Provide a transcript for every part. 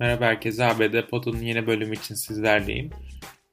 Merhaba herkese ABD Pod'un yeni bölümü için sizlerleyim.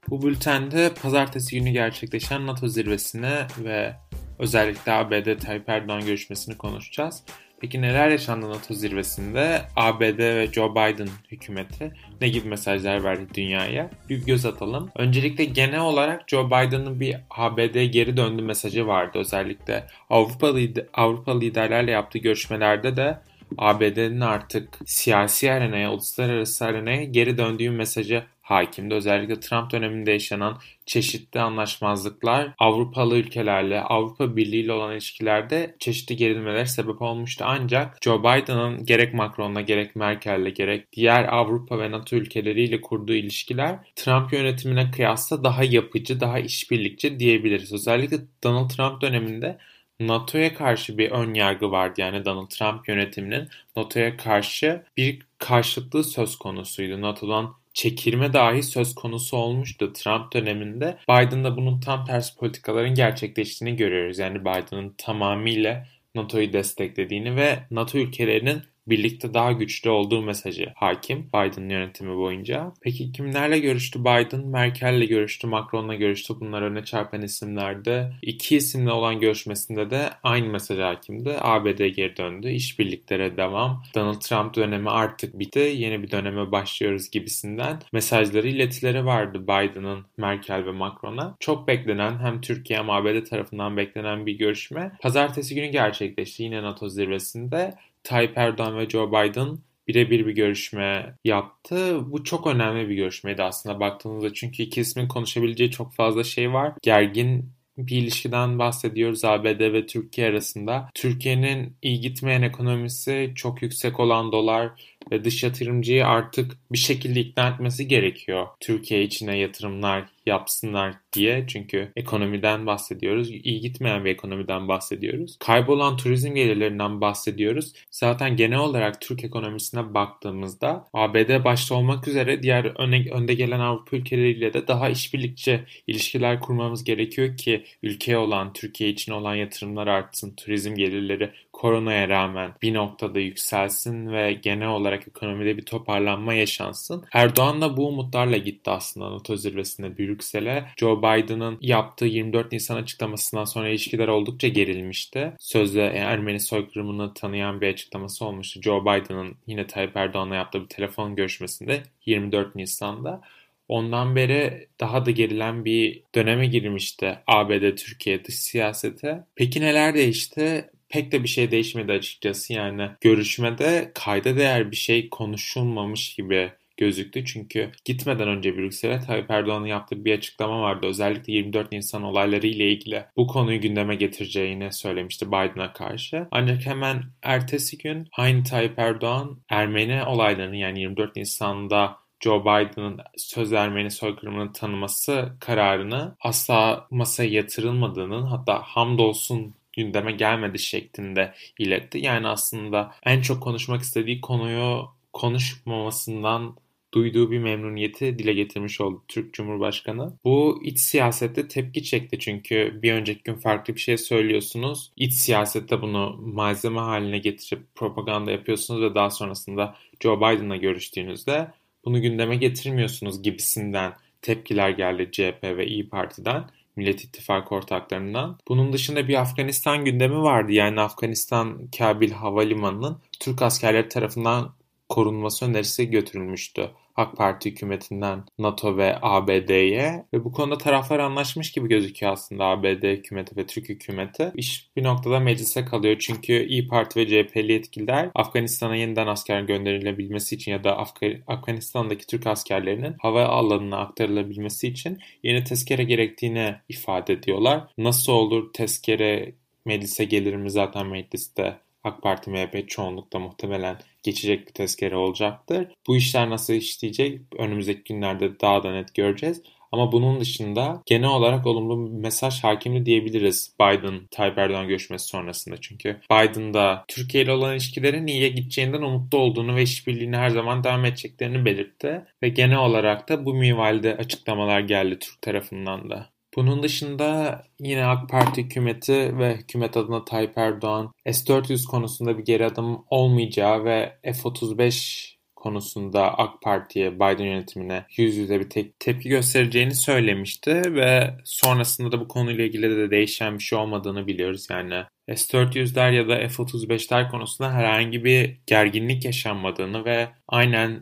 Bu bültende pazartesi günü gerçekleşen NATO zirvesine ve özellikle ABD Tayyip Erdoğan görüşmesini konuşacağız. Peki neler yaşandı NATO zirvesinde? ABD ve Joe Biden hükümeti ne gibi mesajlar verdi dünyaya? Bir göz atalım. Öncelikle genel olarak Joe Biden'ın bir ABD geri döndü mesajı vardı. Özellikle Avrupa, Avrupa liderlerle yaptığı görüşmelerde de ABD'nin artık siyasi arenaya, uluslararası arenaya geri döndüğü mesajı hakimdi. Özellikle Trump döneminde yaşanan çeşitli anlaşmazlıklar Avrupalı ülkelerle, Avrupa Birliği ile olan ilişkilerde çeşitli gerilmeler sebep olmuştu. Ancak Joe Biden'ın gerek Macron'la gerek Merkel'le gerek diğer Avrupa ve NATO ülkeleriyle kurduğu ilişkiler Trump yönetimine kıyasla daha yapıcı, daha işbirlikçi diyebiliriz. Özellikle Donald Trump döneminde NATO'ya karşı bir ön yargı vardı. Yani Donald Trump yönetiminin NATO'ya karşı bir karşıtlığı söz konusuydu. NATO'dan çekilme dahi söz konusu olmuştu Trump döneminde. Biden'da bunun tam tersi politikaların gerçekleştiğini görüyoruz. Yani Biden'ın tamamıyla NATO'yu desteklediğini ve NATO ülkelerinin birlikte daha güçlü olduğu mesajı hakim Biden yönetimi boyunca. Peki kimlerle görüştü Biden? Merkel'le görüştü, Macron'la görüştü. Bunlar öne çarpan isimlerdi. İki isimle olan görüşmesinde de aynı mesaj hakimdi. ABD geri döndü. İşbirliklere devam. Donald Trump dönemi artık bitti. Yeni bir döneme başlıyoruz gibisinden mesajları iletileri vardı Biden'ın Merkel ve Macron'a. Çok beklenen hem Türkiye hem ABD tarafından beklenen bir görüşme. Pazartesi günü gerçekleşti yine NATO zirvesinde. Tayyip Erdoğan ve Joe Biden birebir bir görüşme yaptı. Bu çok önemli bir görüşmeydi aslında baktığınızda. Çünkü iki ismin konuşabileceği çok fazla şey var. Gergin bir ilişkiden bahsediyoruz ABD ve Türkiye arasında. Türkiye'nin iyi gitmeyen ekonomisi, çok yüksek olan dolar ve dış yatırımcıyı artık bir şekilde ikna etmesi gerekiyor. Türkiye içine yatırımlar yapsınlar diye. Çünkü ekonomiden bahsediyoruz. İyi gitmeyen bir ekonomiden bahsediyoruz. Kaybolan turizm gelirlerinden bahsediyoruz. Zaten genel olarak Türk ekonomisine baktığımızda ABD başta olmak üzere diğer öne, önde gelen Avrupa ülkeleriyle de daha işbirlikçi ilişkiler kurmamız gerekiyor ki ülkeye olan, Türkiye için olan yatırımlar artsın, turizm gelirleri koronaya rağmen bir noktada yükselsin ve genel olarak ekonomide bir toparlanma yaşansın. Erdoğan da bu umutlarla gitti aslında NATO zirvesinde Brüksel'e. Joe Biden'ın yaptığı 24 Nisan açıklamasından sonra ilişkiler oldukça gerilmişti. Sözde Ermeni soykırımını tanıyan bir açıklaması olmuştu. Joe Biden'ın yine Tayyip Erdoğan'la yaptığı bir telefon görüşmesinde 24 Nisan'da. Ondan beri daha da gerilen bir döneme girmişti ABD Türkiye dış siyasete. Peki neler değişti? Pek de bir şey değişmedi açıkçası yani. Görüşmede kayda değer bir şey konuşulmamış gibi gözüktü. Çünkü gitmeden önce Brüksel'e Tayyip Erdoğan'ın yaptığı bir açıklama vardı. Özellikle 24 Nisan olayları ile ilgili bu konuyu gündeme getireceğini söylemişti Biden'a karşı. Ancak hemen ertesi gün aynı Tayyip Erdoğan Ermeni olaylarını yani 24 Nisan'da Joe Biden'ın söz Ermeni soykırımını tanıması kararını asla masaya yatırılmadığının hatta hamdolsun gündeme gelmedi şeklinde iletti. Yani aslında en çok konuşmak istediği konuyu konuşmamasından duyduğu bir memnuniyeti dile getirmiş oldu Türk Cumhurbaşkanı. Bu iç siyasette tepki çekti çünkü bir önceki gün farklı bir şey söylüyorsunuz. İç siyasette bunu malzeme haline getirip propaganda yapıyorsunuz ve daha sonrasında Joe Biden'la görüştüğünüzde bunu gündeme getirmiyorsunuz gibisinden tepkiler geldi CHP ve İyi Parti'den. Millet İttifakı ortaklarından. Bunun dışında bir Afganistan gündemi vardı. Yani Afganistan Kabil Havalimanı'nın Türk askerleri tarafından korunması önerisi götürülmüştü. AK Parti hükümetinden NATO ve ABD'ye ve bu konuda taraflar anlaşmış gibi gözüküyor aslında ABD hükümeti ve Türk hükümeti. İş bir noktada meclise kalıyor çünkü İyi Parti ve CHP'li yetkililer Afganistan'a yeniden asker gönderilebilmesi için ya da Afga Afganistan'daki Türk askerlerinin hava alanına aktarılabilmesi için yeni tezkere gerektiğini ifade ediyorlar. Nasıl olur tezkere meclise gelir mi zaten mecliste AK Parti MHP çoğunlukta muhtemelen geçecek bir tezkere olacaktır. Bu işler nasıl işleyecek önümüzdeki günlerde daha da net göreceğiz. Ama bunun dışında genel olarak olumlu bir mesaj hakimli diyebiliriz Biden Tayyip Erdoğan görüşmesi sonrasında. Çünkü Biden da Türkiye ile olan ilişkilerin iyiye gideceğinden umutlu olduğunu ve işbirliğini her zaman devam edeceklerini belirtti. Ve genel olarak da bu minvalde açıklamalar geldi Türk tarafından da. Bunun dışında yine AK Parti hükümeti ve hükümet adına Tayyip Erdoğan S-400 konusunda bir geri adım olmayacağı ve F-35 konusunda AK Parti'ye, Biden yönetimine yüz yüze bir te- tepki göstereceğini söylemişti ve sonrasında da bu konuyla ilgili de değişen bir şey olmadığını biliyoruz. Yani S-400'ler ya da F-35'ler konusunda herhangi bir gerginlik yaşanmadığını ve aynen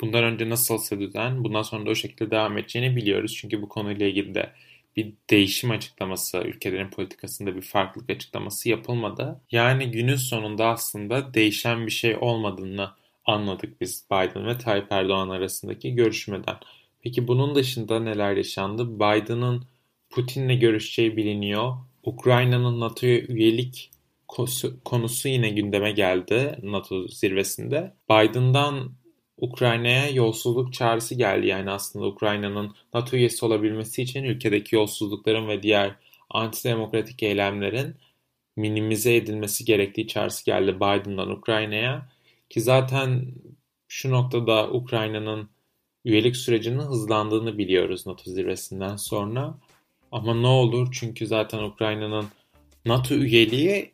bundan önce nasılsa düzen bundan sonra da o şekilde devam edeceğini biliyoruz. Çünkü bu konuyla ilgili de bir değişim açıklaması, ülkelerin politikasında bir farklılık açıklaması yapılmadı. Yani günün sonunda aslında değişen bir şey olmadığını anladık biz Biden ve Tayyip Erdoğan arasındaki görüşmeden. Peki bunun dışında neler yaşandı? Biden'ın Putin'le görüşeceği biliniyor. Ukrayna'nın NATO'ya üyelik konusu yine gündeme geldi NATO zirvesinde. Biden'dan Ukrayna'ya yolsuzluk çağrısı geldi. Yani aslında Ukrayna'nın NATO üyesi olabilmesi için ülkedeki yolsuzlukların ve diğer antidemokratik eylemlerin minimize edilmesi gerektiği çağrısı geldi Biden'dan Ukrayna'ya. Ki zaten şu noktada Ukrayna'nın üyelik sürecinin hızlandığını biliyoruz NATO zirvesinden sonra. Ama ne olur çünkü zaten Ukrayna'nın NATO üyeliği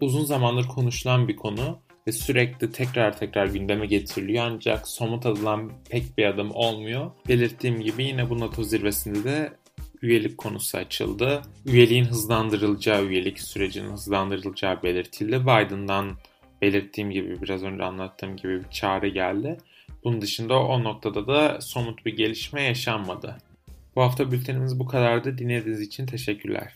uzun zamandır konuşulan bir konu ve sürekli tekrar tekrar gündeme getiriliyor ancak somut adılan pek bir adım olmuyor. Belirttiğim gibi yine bu NATO zirvesinde de üyelik konusu açıldı. Üyeliğin hızlandırılacağı, üyelik sürecinin hızlandırılacağı belirtildi. Biden'dan belirttiğim gibi biraz önce anlattığım gibi bir çağrı geldi. Bunun dışında o noktada da somut bir gelişme yaşanmadı. Bu hafta bültenimiz bu kadardı. Dinlediğiniz için teşekkürler.